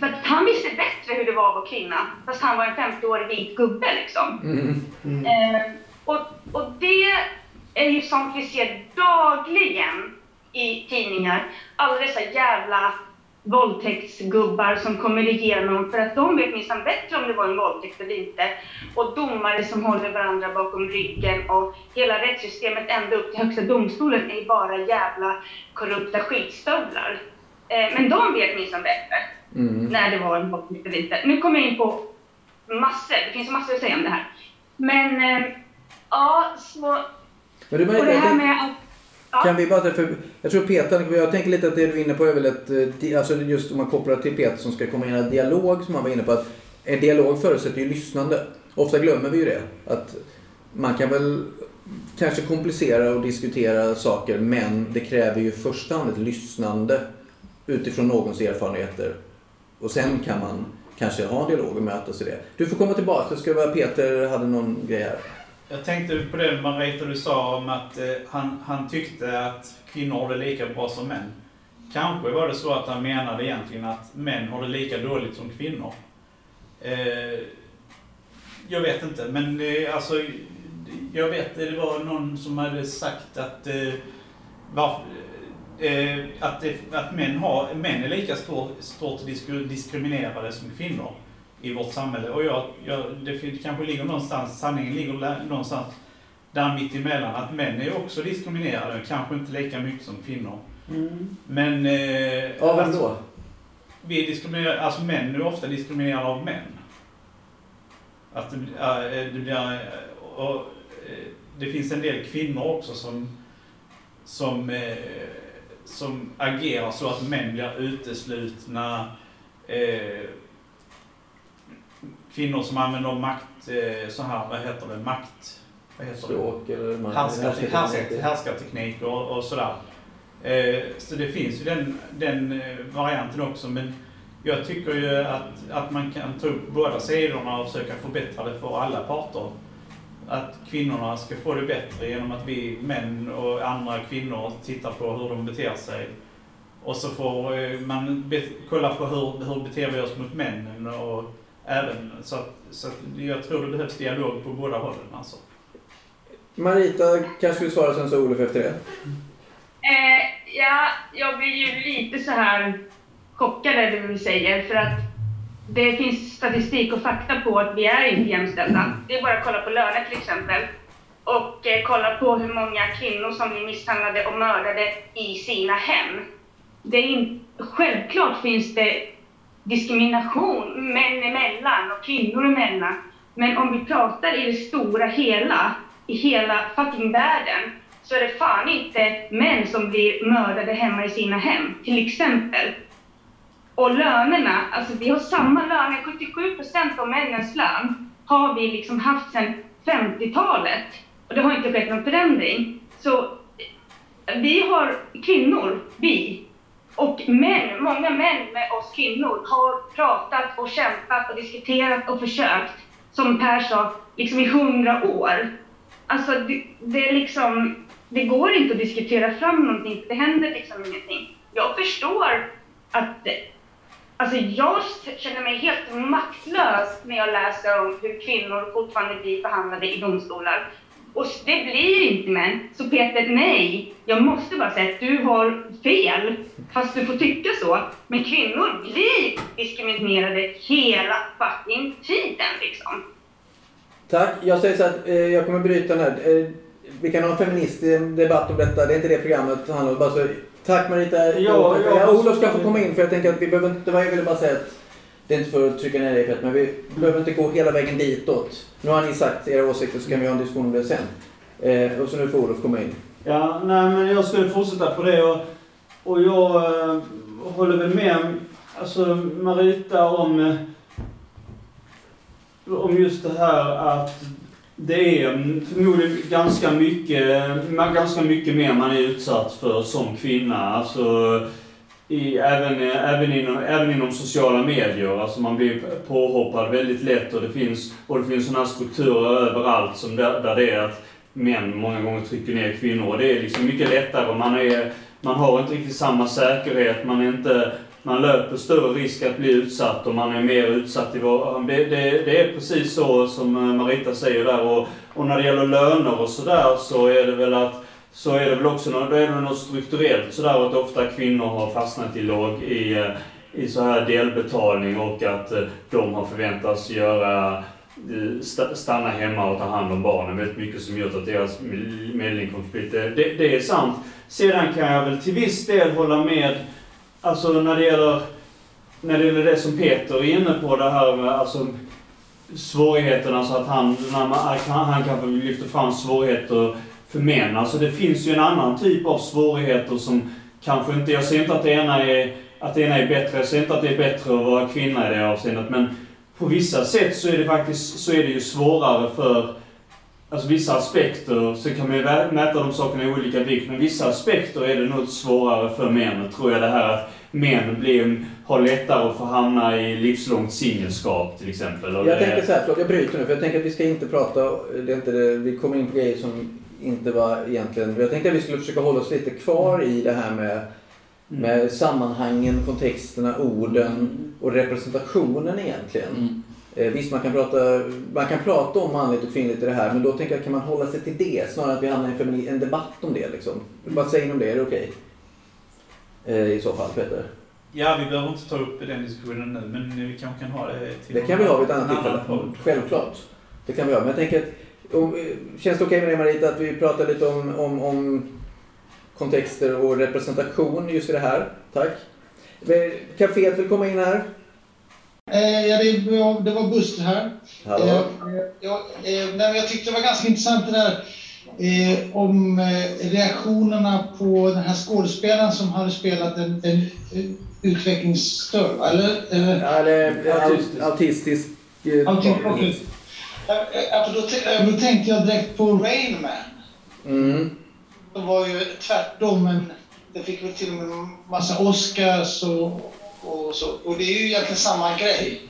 För att han visste bättre hur det var att vara kvinna, fast han var en 50-årig vit gubbe liksom. Mm. Eh, och, och det är ju sånt vi ser dagligen i tidningar. Alla dessa jävla våldtäktsgubbar som kommer igenom för att de vet minsann bättre om det var en våldtäkt eller inte. Och domare som håller varandra bakom ryggen och hela rättssystemet ända upp till högsta domstolen är ju bara jävla korrupta skitstövlar. Eh, men de vet minsann bättre Mm. när det var en våldtäkt eller inte. Nu kommer jag in på massor, det finns massor att säga om det här. Men eh, ja, så... Men du Och det här med att... Kan vi bara, för jag tror Peter, jag tänker lite att det du är inne på är väl ett, eh, alltså just om man kopplar till Peter som ska komma in i en dialog som han var inne på att en dialog förutsätter ju lyssnande. Ofta glömmer vi ju det. Att man kan väl kanske komplicera och diskutera saker men det kräver ju i första hand ett lyssnande utifrån någons erfarenheter. Och sen kan man kanske ha en dialog och mötas i det. Du får komma tillbaka. Det ska vara Peter hade någon grej här. Jag tänkte på det Marita du sa om att eh, han, han tyckte att kvinnor har det lika bra som män. Kanske var det så att han menade egentligen att män har det lika dåligt som kvinnor. Eh, jag vet inte, men eh, alltså jag vet det var någon som hade sagt att eh, varför, eh, att, det, att män, har, män är lika stort, stort diskriminerade som kvinnor i vårt samhälle. Och jag, jag, det kanske ligger någonstans, sanningen ligger någonstans där mitt emellan. Att män är också diskriminerade, kanske inte lika mycket som kvinnor. Men... Eh, Ja, vem alltså, då? vi är diskriminerade, alltså män är ofta diskriminerade av män. Att det, äh, det, blir, äh, och, äh, det finns en del kvinnor också som, som äh, som agerar så att män blir uteslutna. Eh, kvinnor som använder makt, eh, så här, vad heter det, makt... Vad heter det? Språk eller man, Härskarteknik härskar, härskarteknik och, och sådär. Eh, så det finns ju den, den eh, varianten också. Men jag tycker ju att, att man kan ta upp båda sidorna och försöka förbättra det för alla parter. Att kvinnorna ska få det bättre genom att vi män och andra kvinnor tittar på hur de beter sig. Och så får man kolla på hur, hur beter vi oss mot männen och även så att, så jag tror det behövs dialog på båda hållen alltså. Marita kanske vill svara sen så Olof efter det. Eh, ja, jag blir ju lite så här chockad över det du säger för att det finns statistik och fakta på att vi är inte jämställda. Det är bara att kolla på löner till exempel och eh, kolla på hur många kvinnor som blir misshandlade och mördade i sina hem. Det är in, självklart finns det diskrimination män emellan och kvinnor emellan. Men om vi pratar i det stora hela, i hela fucking världen, så är det fan inte män som blir mördade hemma i sina hem, till exempel. Och lönerna, alltså vi har samma löner, 77% av männens lön har vi liksom haft sedan 50-talet. Och det har inte skett någon förändring. Så vi har kvinnor, vi, och män, många män med oss kvinnor har pratat och kämpat och diskuterat och försökt, som Per sa, liksom i hundra år. Alltså det, det är liksom, det går inte att diskutera fram någonting, det händer liksom ingenting. Jag förstår att, alltså jag känner mig helt maktlös när jag läser om hur kvinnor fortfarande blir behandlade i domstolar. Och det blir inte män. Så Peter, nej, jag måste bara säga att du har fel, fast du får tycka så. Men kvinnor blir diskriminerade hela fucking tiden liksom. Tack. Jag säger så att eh, jag kommer bryta den här. Eh, vi kan ha en feministisk debatt om detta. Det är inte det programmet handlar om. Bara så, tack Marita. Ja, ja, ja, Olof ska få komma in för jag tänker att vi behöver inte, det var jag ville bara säga att det är inte för att trycka ner dig men vi behöver inte gå hela vägen ditåt. Nu har ni sagt era åsikter så kan vi ha en diskussion om det sen. Eh, och så nu får Olof komma in. Ja, nej men jag skulle fortsätta på det och, och jag eh, håller väl med alltså, Marita om, eh, om just det här att det är förmodligen ganska mycket, ganska mycket mer man är utsatt för som kvinna. Alltså, i, även, eh, även, inom, även inom sociala medier. Alltså man blir påhoppad väldigt lätt och det finns, och det finns sådana här strukturer överallt som där, där det är att män många gånger trycker ner kvinnor. Och det är liksom mycket lättare. Man, är, man har inte riktigt samma säkerhet. Man, är inte, man löper större risk att bli utsatt och man är mer utsatt i vår... Det, det, det är precis så som eh, Marita säger där. Och, och när det gäller löner och sådär så är det väl att så är det väl också något, då är det något strukturellt sådär att ofta kvinnor har fastnat i låg i, eh, i så här delbetalning och att eh, de har förväntats göra eh, stanna hemma och ta hand om barnen väldigt mycket som gjort att deras medelinkomst blir. Det, det är sant. Sedan kan jag väl till viss del hålla med, alltså när det gäller, när det gäller det som Peter är inne på, det här med alltså svårigheterna så att han, när man, han kanske lyfter fram svårigheter för män. Alltså det finns ju en annan typ av svårigheter som kanske inte, jag säger inte att det ena är, att det ena är bättre, jag säger inte att det är bättre att vara kvinna i det avseendet, men på vissa sätt så är det faktiskt så är det ju svårare för Alltså vissa aspekter, så kan man ju mäta de sakerna i olika vikt, men vissa aspekter är det nog svårare för män, tror jag det här att män blir, har lättare att få hamna i livslångt singelskap till exempel. Jag det- tänker så här, förlåt jag bryter nu för jag tänker att vi ska inte prata, det är inte det, vi kommer in på grejer som inte var egentligen, jag tänkte att vi skulle försöka hålla oss lite kvar i det här med, med sammanhangen, kontexterna, orden och representationen egentligen. Mm. Eh, visst, man kan, prata, man kan prata om manligt och kvinnligt i det här, men då tänker jag kan man hålla sig till det snarare än att vi hamnar i en, debatt om det. Liksom. Vad säger ni om det? Är det okej? Eh, I så fall, Peter. Ja, vi behöver inte ta upp den diskussionen nu, men vi kanske kan ha det till Det kan vi ha vid ett annan annat tillfälle. Självklart. Det kan vi ha. Men jag tänker att, om, eh, känns det okej med dig Marita att vi pratar lite om, om, om kontexter och representation just i det här? Tack. Eh, Caféet vill komma in här. Eh, ja, det, var, det var Buster här. Hallå. Eh, ja, eh, nej, men jag tyckte det var ganska intressant det där eh, om eh, reaktionerna på den här skådespelaren som hade spelat en, en, en utvecklingsstörd, eller? eller Ja, Eller Autistisk. autistisk. autistisk då, t- då tänkte jag direkt på Rain Man. Mm. Det var ju tvärtom, men det fick väl till och med en massa Oscars och, och så. Och det är ju egentligen samma grej.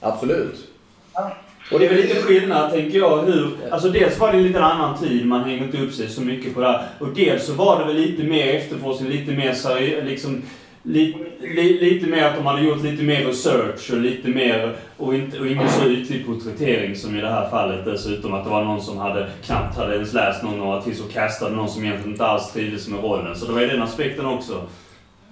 Absolut. Ja. Och det är väl lite skillnad, tänker jag, hur... Alltså dels var det en lite annan tid, man hängde inte upp sig så mycket på det här. Och dels så var det väl lite mer efterforskning, lite mer seriöst, liksom... Li, li, lite mer att de hade gjort lite mer research och lite mer... Och, inte, och ingen så ytlig porträttering som i det här fallet dessutom. Att det var någon som hade knappt hade ens läst någon notis och kastade någon som egentligen inte alls trivdes med rollen. Så det var ju den aspekten också.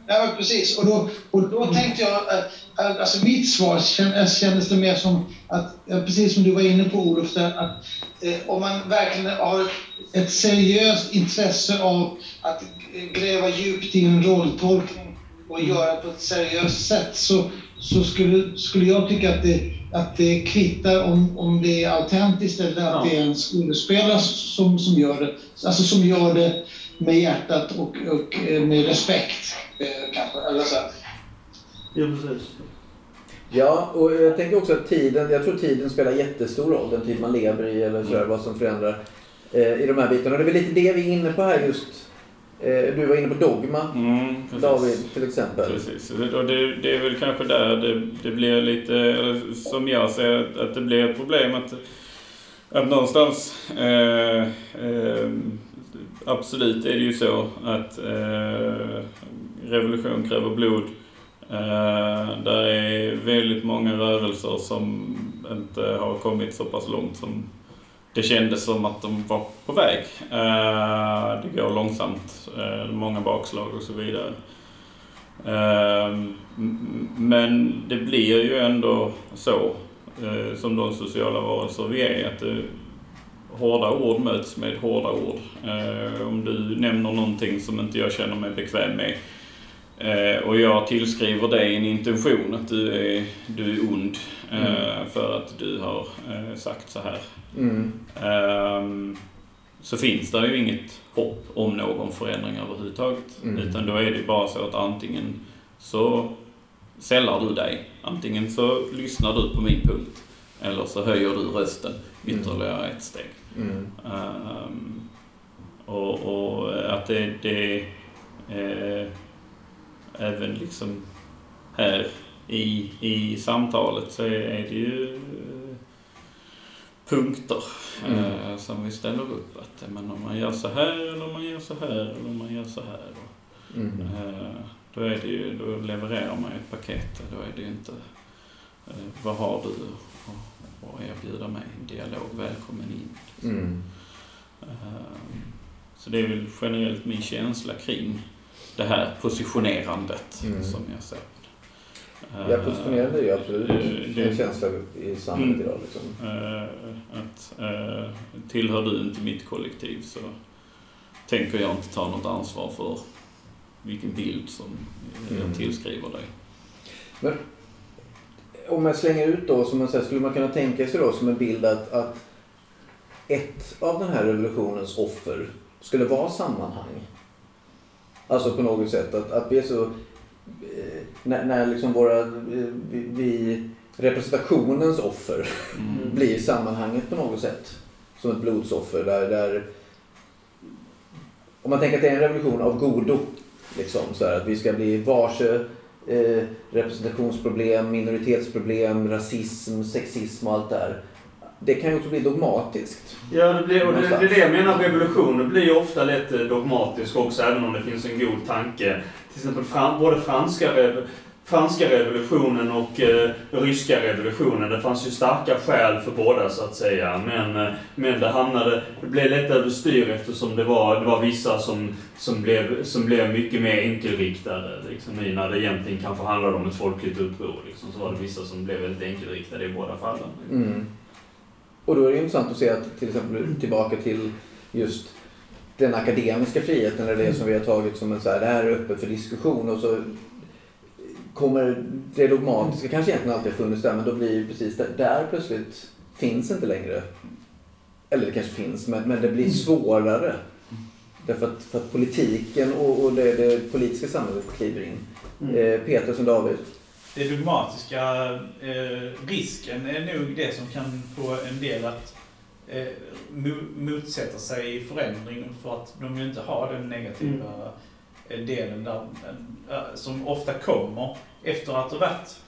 Ja, men precis. Och då, och då tänkte jag att alltså mitt svar kändes, äh, kändes det mer som att, precis som du var inne på Olof, där, att eh, om man verkligen har ett seriöst intresse av att eh, gräva djupt i en rolltolkning och göra på ett seriöst sätt så, så skulle, skulle jag tycka att det, att det kvittar om, om det är autentiskt eller att Ja. det är en skådespelare som, som gör det. Alltså som gör det med hjärtat och, och eh, med respekt. eh, Kanske, eller så. Ja, precis. Ja, och jag tänker också att tiden, jag tror tiden spelar jättestor roll, den tid man lever i eller sådär, vad som förändrar eh, i de här bitarna. Och det är väl lite det vi är inne på här just. Eh, du var inne på Dogma, Mm. David, till exempel. Precis, och det, det är väl kanske där det, det blir lite, eller som jag ser att, att det blir ett problem att, att någonstans, eh, eh, absolut är det ju så att eh, revolution kräver blod. Eh, där är väldigt många rörelser som inte har kommit så pass långt som det kändes som att de var på väg. Eh, det går långsamt, eh, många bakslag och så vidare. M- Men det blir ju ändå så, eh, som de sociala varelser vi är, att hårda ord möts med hårda ord. Eh, Om du nämner någonting som inte jag känner mig bekväm med eh, och jag tillskriver dig en intention att du är, du är ond eh, för att du har eh, sagt så här. Mm. Ehm, så finns det ju inget hopp om någon förändring överhuvudtaget. Mm. Utan då är det bara så att antingen så sällar du dig, antingen så lyssnar du på min punkt, eller så höjer du rösten ytterligare ett steg. Mm. Ehm, och, och att det, det eh, även liksom här i, i samtalet så är, det ju punkter Mm. eh, som vi ställer upp. Att men om man gör så här eller om man gör så här eller om man gör så här. Mm. eh, då, är det ju, då levererar man ju ett paket. Då är det ju inte eh, vad har du att- erbjuda mig? En dialog, välkommen in. Mm. Så det är väl generellt min känsla kring det här positionerandet Mm. som jag ser. Ja, positionerande är ju absolut Eh, det- en känsla i samhället Mm. idag. Liksom. Eh, att eh, tillhör du inte mitt kollektiv så tänker jag inte ta något ansvar för vilken bild som Mm. jag tillskriver dig. Om jag slänger ut då, som man säger, skulle man kunna tänka sig då som en bild att, att ett av den här revolutionens offer skulle vara sammanhang. Alltså på något sätt att, att vi är så... eh, När, när liksom våra... eh, Vi, vi, representationens offer Mm. blir sammanhanget på något sätt. Som ett blodsoffer där, där om man tänker att det är en revolution av godo. Liksom, så här, att vi ska bli varse eh, representationsproblem, minoritetsproblem, rasism, sexism och allt det här. Det kan ju också bli dogmatiskt. Ja, det, blir, och det, det är det jag menar. Revolutionen blir ju ofta lätt eh, dogmatisk också, även om det finns en god tanke. Till exempel fran, både franska, franska revolutionen och eh, ryska revolutionen. Det fanns ju starka skäl för båda, så att säga. Men, eh, men det hamnade... Det blev lätt överstyr eftersom det var, det var vissa som, som, blev, som blev mycket mer enkelriktade. Liksom, när det egentligen kanske handlade om ett folkligt uppror. Liksom, så var det vissa som blev väldigt enkelriktade i båda fallen. Mm. Och då är det intressant att se att till exempel tillbaka till just den akademiska friheten, eller det som vi har tagit som en så här, det här är öppet för diskussion och så kommer det dogmatiska kanske egentligen alltid funnits där men då blir ju precis där, där plötsligt finns inte längre eller det kanske finns, men, men det blir svårare. Därför att, för att politiken och, och det, det politiska samhället kliver in. Mm. Eh, Peter som David. Det dogmatiska, eh, risken är nog det som kan få en del att eh, mo- motsätta sig förändring för att de vill inte ha den negativa eh, delen där, eh, som ofta kommer efter att det har varit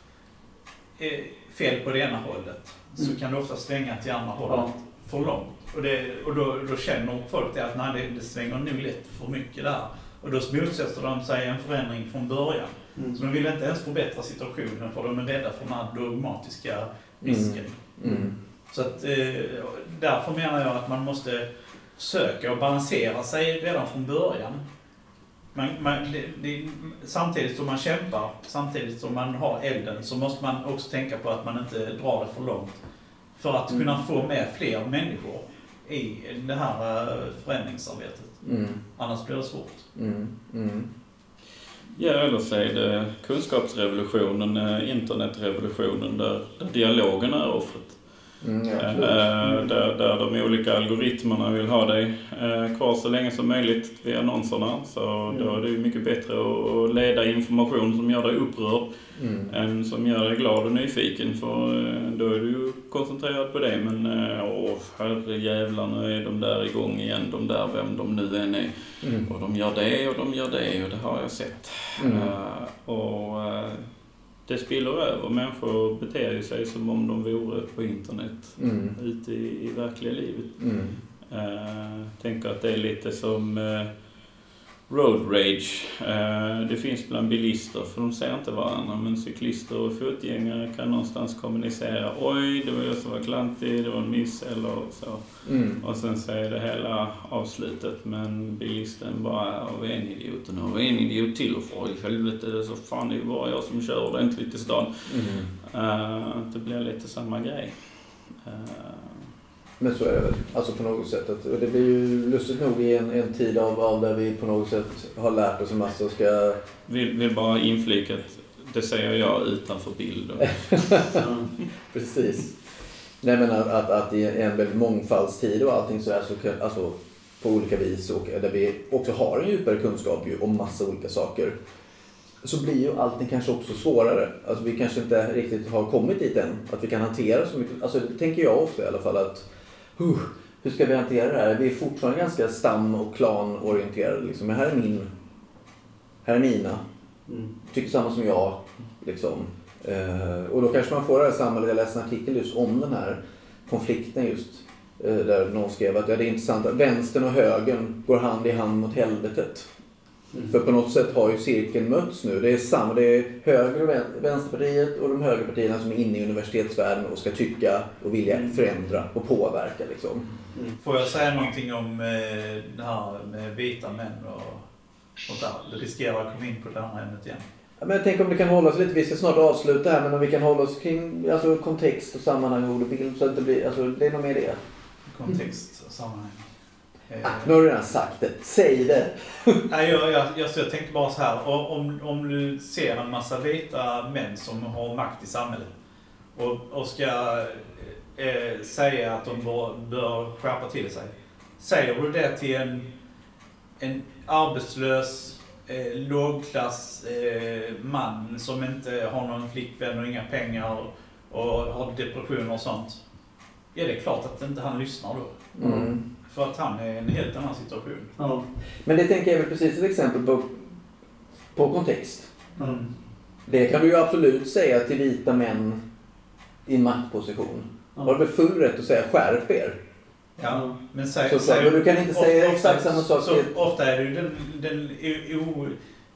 eh, fel på det ena hållet. Så Mm. kan det ofta svänga till andra hållet Ja. för långt. Och, det, och då, då känner folk det att nej, det, det svänger nog lätt för mycket där. Och då motsätter de sig en förändring från början. Mm. Så de vill inte ens förbättra situationen för de är rädda för den här dogmatiska risken. Mm. Så att, eh, därför menar jag att man måste försöka att balansera sig redan från början. Man, man, det, det, samtidigt som man kämpar, samtidigt som man har elden, så måste man också tänka på att man inte drar det för långt. För att kunna Mm. få med fler människor i det här eh, förändringsarbetet. Mm. Annars blir det svårt. Mm. Ja, eller så är det kunskapsrevolutionen, eh, internetrevolutionen, där, där dialogen är offret. Mm. Eh, absolut. där, där de olika algoritmerna vill ha dig eh, kvar så länge som möjligt via annonserna. Så då är det mycket bättre att- leda information som gör dig upprörd Mm. än som gör dig glad och nyfiken. För eh, då är du ju koncentrerad på det. Men eh, åh, herrejävlar, nu är de där igång igen, de där, vem de nu än är. Mm. Och de gör det och de gör det och det har jag sett. Mm. Eh, och eh, det spiller över. Människor beter sig som om de vore på internet Mm. ute i, i verkliga livet. Mm. Uh, tänker att det är lite som eh, road rage. Eh, det finns bland bilister, för de ser inte varandra, men cyklister och fotgängare kan någonstans kommunicera. Oj, det var jag som var klantig, det var en miss eller så. Mm. Och sen så är det hela avslutet, men bilisten bara är och en idiot och nu har en idiot till och för i helvete så fan det är ju bara jag som kör ordentligt i stan. Mm. Eh, det blir lite samma grej. Eh, Men så är det väl. Alltså på något sätt. Att, och det blir ju lustigt nog i en, en tid av, av där vi på något sätt har lärt oss en massa och ska... Vill, vill bara inflika att det säger jag utanför bild. Och, Precis. Nej men att, att, att i en väldigt mångfaldstid och allting så kan, alltså på olika vis och där vi också har en djupare kunskap ju om massa olika saker. Så blir ju allting kanske också svårare. Alltså vi kanske inte riktigt har kommit dit än. Att vi kan hantera så mycket. Alltså det tänker jag ofta i alla fall att huh, hur ska vi hantera det här? Vi är fortfarande ganska stam och klanorienterade liksom. Men här är min. Här är mina. Mm. Tycker samma som jag. Liksom. Eh, och då kanske man får det här samhället. Jag läste en artikel just om den här konflikten just. Eh, där någon skrev att ja, det är intressant att vänstern och högern går hand i hand mot helvetet. Mm. För på något sätt har ju cirkeln mötts nu. Det är samma, det är höger och vän- vänsterpartiet och de högerpartierna som är inne i universitetsvärlden och ska tycka och vilja Mm. förändra och påverka liksom. Får jag säga någonting om eh, det här med vita män och sånt där? Det riskerar att komma in på det här ämnet igen. Ja, Men jag tänker om det kan hålla sig lite, vi ska snart avsluta här, men om vi kan hålla oss kring alltså, kontext och sammanhang, ord och bild så att det blir, alltså det är nog mer det. Kontext och sammanhang. Eh, Ah, nu har du redan sagt det, säg det! Nej, jag, jag, jag, jag tänkte bara så här. Om, om du ser en massa vita män som har makt i samhället och, och ska eh, säga att de bör, bör skärpa till sig. Säger du det till en, en arbetslös eh, lågklass eh, man som inte har någon flickvän och inga pengar och har depressioner och sånt. Ja, det är klart att inte han lyssnar då. Mm. För att han är i en helt annan situation. Ja. Men det tänker jag väl precis ett exempel på, på kontext. Mm. Det kan du ju absolut säga till vita män i maktposition. Ja. Har du väl full rätt att säga skärp er? Ja, men säg, Så, så, säg, men du kan inte säga ofta- exakt samma sak Så, ofta är det ju den, den, o,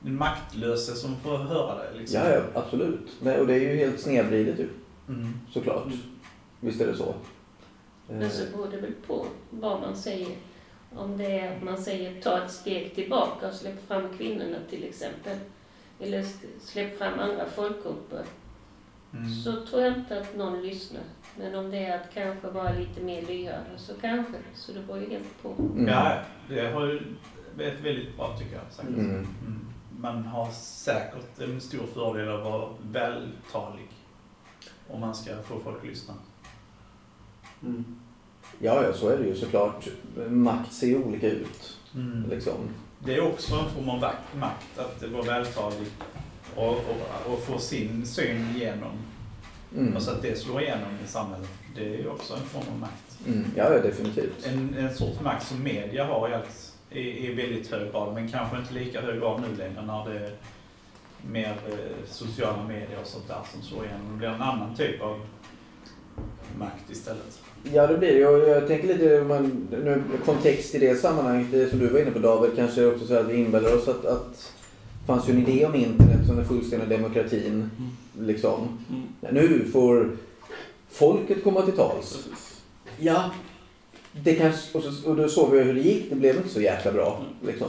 den maktlöse som får höra det. Liksom. Ja, ja, absolut. Nej, och det är ju helt snedvridet ju, Mm. såklart. Visst är det så. Men Eh, så beror det väl på vad man säger. Om det är att man säger ta ett steg tillbaka och släpp fram kvinnorna till exempel. Eller släpp fram andra folkgrupper. Mm. Så tror jag inte att någon lyssnar. Men om det är att kanske vara lite mer lyhörda så kanske. Så det beror ju helt på. Mm. Ja, det har ju varit väldigt bra tycker jag. Sagt. Mm. Mm. Man har säkert en stor fördel av att vara vältalig. Om man ska få folk att lyssna. Mm. Ja, ja, så är det ju såklart. Makt ser ju olika ut. Mm. Liksom. Det är också en form av makt att vara vältalig och, och, och få sin syn igenom. Mm. Och så att det slår igenom i samhället. Det är ju också en form av makt. Mm. Ja, ja, definitivt. En, en sorts makt som media har i, allt, i, i väldigt hög grad, men kanske inte lika hög grad nu längre när det är mer eh, sociala medier och sånt där som slår igenom. Det blir en annan typ av makt istället. Ja, det blir det. Och jag tänker lite, om man, nu, kontext i det sammanhanget, det som du var inne på David, kanske också så att vi inbillar oss att, att det fanns ju en idé om internet som den fullständiga demokratin. Liksom. Mm. Nu får folket komma till tals. Precis. Ja, det kanske, och, så, och då såg vi hur det gick. Det blev inte så jäkla bra. Liksom.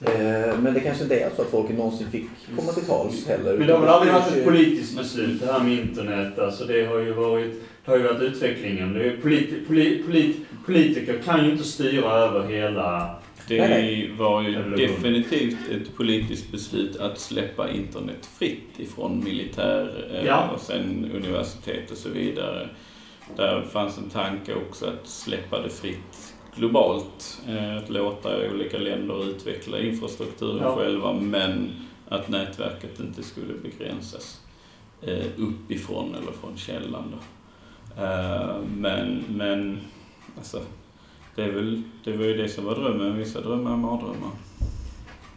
Eh, men det kanske inte är så att folket någonsin fick komma till tals heller. Men det har väl aldrig varit ett politiskt beslut det här med internet. Alltså det har ju varit, det har ju varit utvecklingen. Det är politi, poli, polit, politiker kan ju inte styra över hela... Det var ju definitivt ett politiskt beslut att släppa internet fritt ifrån militär eh, Ja. och sen universitet och så vidare. Där fanns en tanke också att släppa det fritt globalt. Eh, att låta olika länder utveckla infrastrukturen Ja. själva men att nätverket inte skulle begränsas eh, uppifrån eller från källan. Då. Eh, men, men alltså, det, är väl, det var ju det som var drömmen. Vissa drömmar är mardrömmar.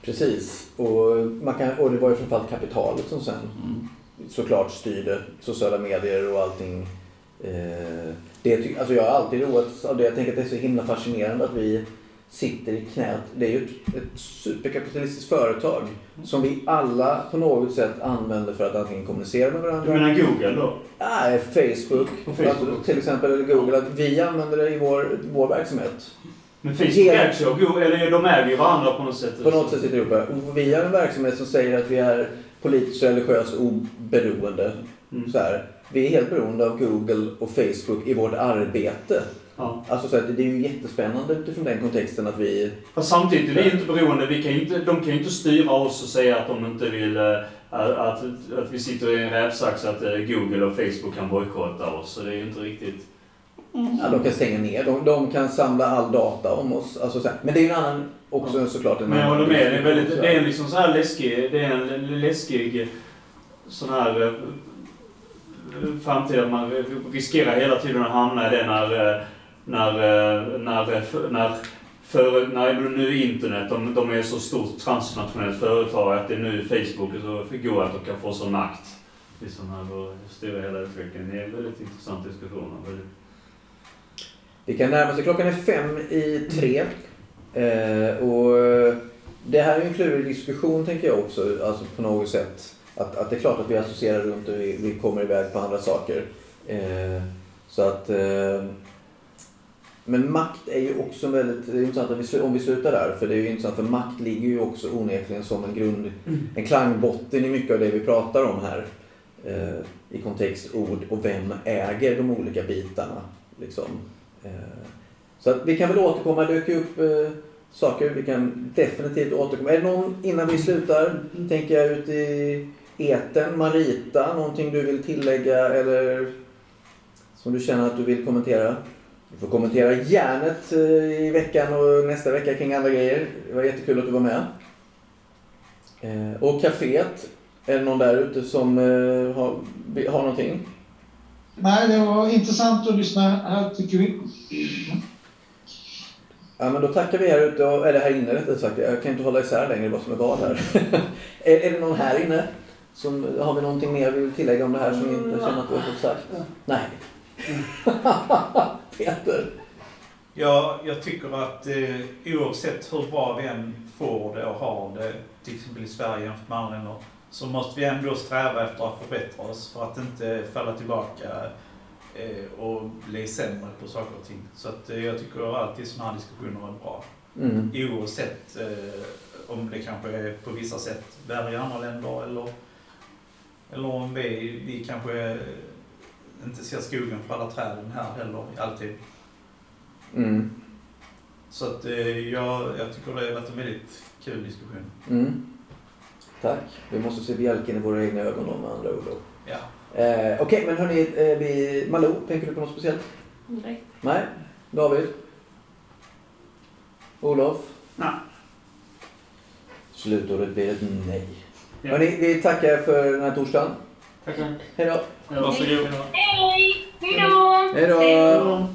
Precis. Och, man kan, och det var ju framförallt kapitalet som sen Mm. såklart styrde sociala medier och allting. Eh, det, alltså jag har alltid roats av det. Jag tänker att det är så himla fascinerande att vi sitter i knät. Det är ju ett, ett superkapitalistiskt företag som vi alla på något sätt använder för att antingen kommunicera med Du varandra. menar Google då? Nej, Facebook. På Facebook också. till exempel eller Google. Att vi använder det i vår, vår verksamhet. Men Facebook av Google, eller de äger ju varandra på något sätt. På något sätt sitter ihop. Och vi har en verksamhet som säger att vi är politiskt och religiöst oberoende. Mm. Så här. Vi är helt beroende av Google och Facebook i vårt arbete. Ja. Alltså så att det är ju jättespännande utifrån den kontexten att vi... Fast samtidigt är vi inte beroende. Vi kan inte, de kan ju inte styra oss och säga att de inte vill eh, att, att, att vi sitter i en rävsax att eh, Google och Facebook kan bojkotta oss. Så det är ju inte riktigt... Ja, de kan stänga ner. De, de kan samla all data om oss. Alltså så här. Men det är ju en annan... Också såklart en Men jag håller med. Det är, väldigt, det är en liksom så här läskig... Det är en läskig eh, sån här framtid att man riskerar hela tiden att hamna i det när, när, eh, när, när, för, när nu internet, de, de är så stort transnationellt företag att det är nu Facebook så går att de kan få sån makt. Liksom här styra hela utvecklingen. Det är en väldigt intressant diskussion. Väldigt- Vi kan närma oss. Klockan är fem i tre. Eh, och eh, det här är en klurig diskussion tänker jag också. Alltså på något sätt. Att, att det är klart att vi associerar runt och vi, vi kommer iväg på andra saker. Eh, så att... Eh, men makt är ju också väldigt... Det är intressant om vi slutar där. För det är ju intressant för makt ligger ju också onekligen som en grund... En klangbotten i mycket av det vi pratar om här. Eh, I kontext, ord och vem äger de olika bitarna. Liksom. Eh, Så att vi kan väl återkomma, det dök ju upp eh, saker. Vi kan definitivt återkomma. Är det någon innan vi slutar, tänker jag ut i eten, Marita, någonting du vill tillägga eller som du känner att du vill kommentera? Du får kommentera järnet eh, i veckan och nästa vecka kring andra grejer. Det var jättekul att du var med. Eh, Och kaféet, är det någon där ute som eh, har, har någonting? Nej, det var intressant att lyssna här tycker vi. Ja, men då tackar vi här ute, eller här inne rättare sagt. Jag kan inte hålla isär längre vad som är vad här. är, är det någon här inne? Som, har vi någonting mer vi vill tillägga om det här som vi inte känner att vi har fått sagt? Nej. Peter? Ja, jag tycker att eh, oavsett hur bra vi än får det och har det, till exempel i Sverige jämfört med andra länder, så måste vi ändå sträva efter att förbättra oss för att inte falla tillbaka eh, och bli sämre på saker och ting. Så att, eh, jag tycker alltid sådana här diskussioner är bra. Mm. Oavsett eh, om det kanske är på vissa sätt värre i andra länder eller, eller om vi, vi kanske inte ser skogen för alla träden här heller alltid. Mm. Så att eh, jag, jag tycker det har varit en väldigt kul diskussion. Mm. Tack. Vi måste se bjälken i våra egna ögon med andra ord. Ja. Eh, Okej, men hörni, eh, vi, Malou, tänker du på något speciellt? Nej. Nej? David? Olof? Nej. Slutordet blir ett nej. Ja. Hörrni, vi tackar för den här torsdagen. Tackar. Hej då! Varsågod. Hej! Hej då! Hej då! Hej då.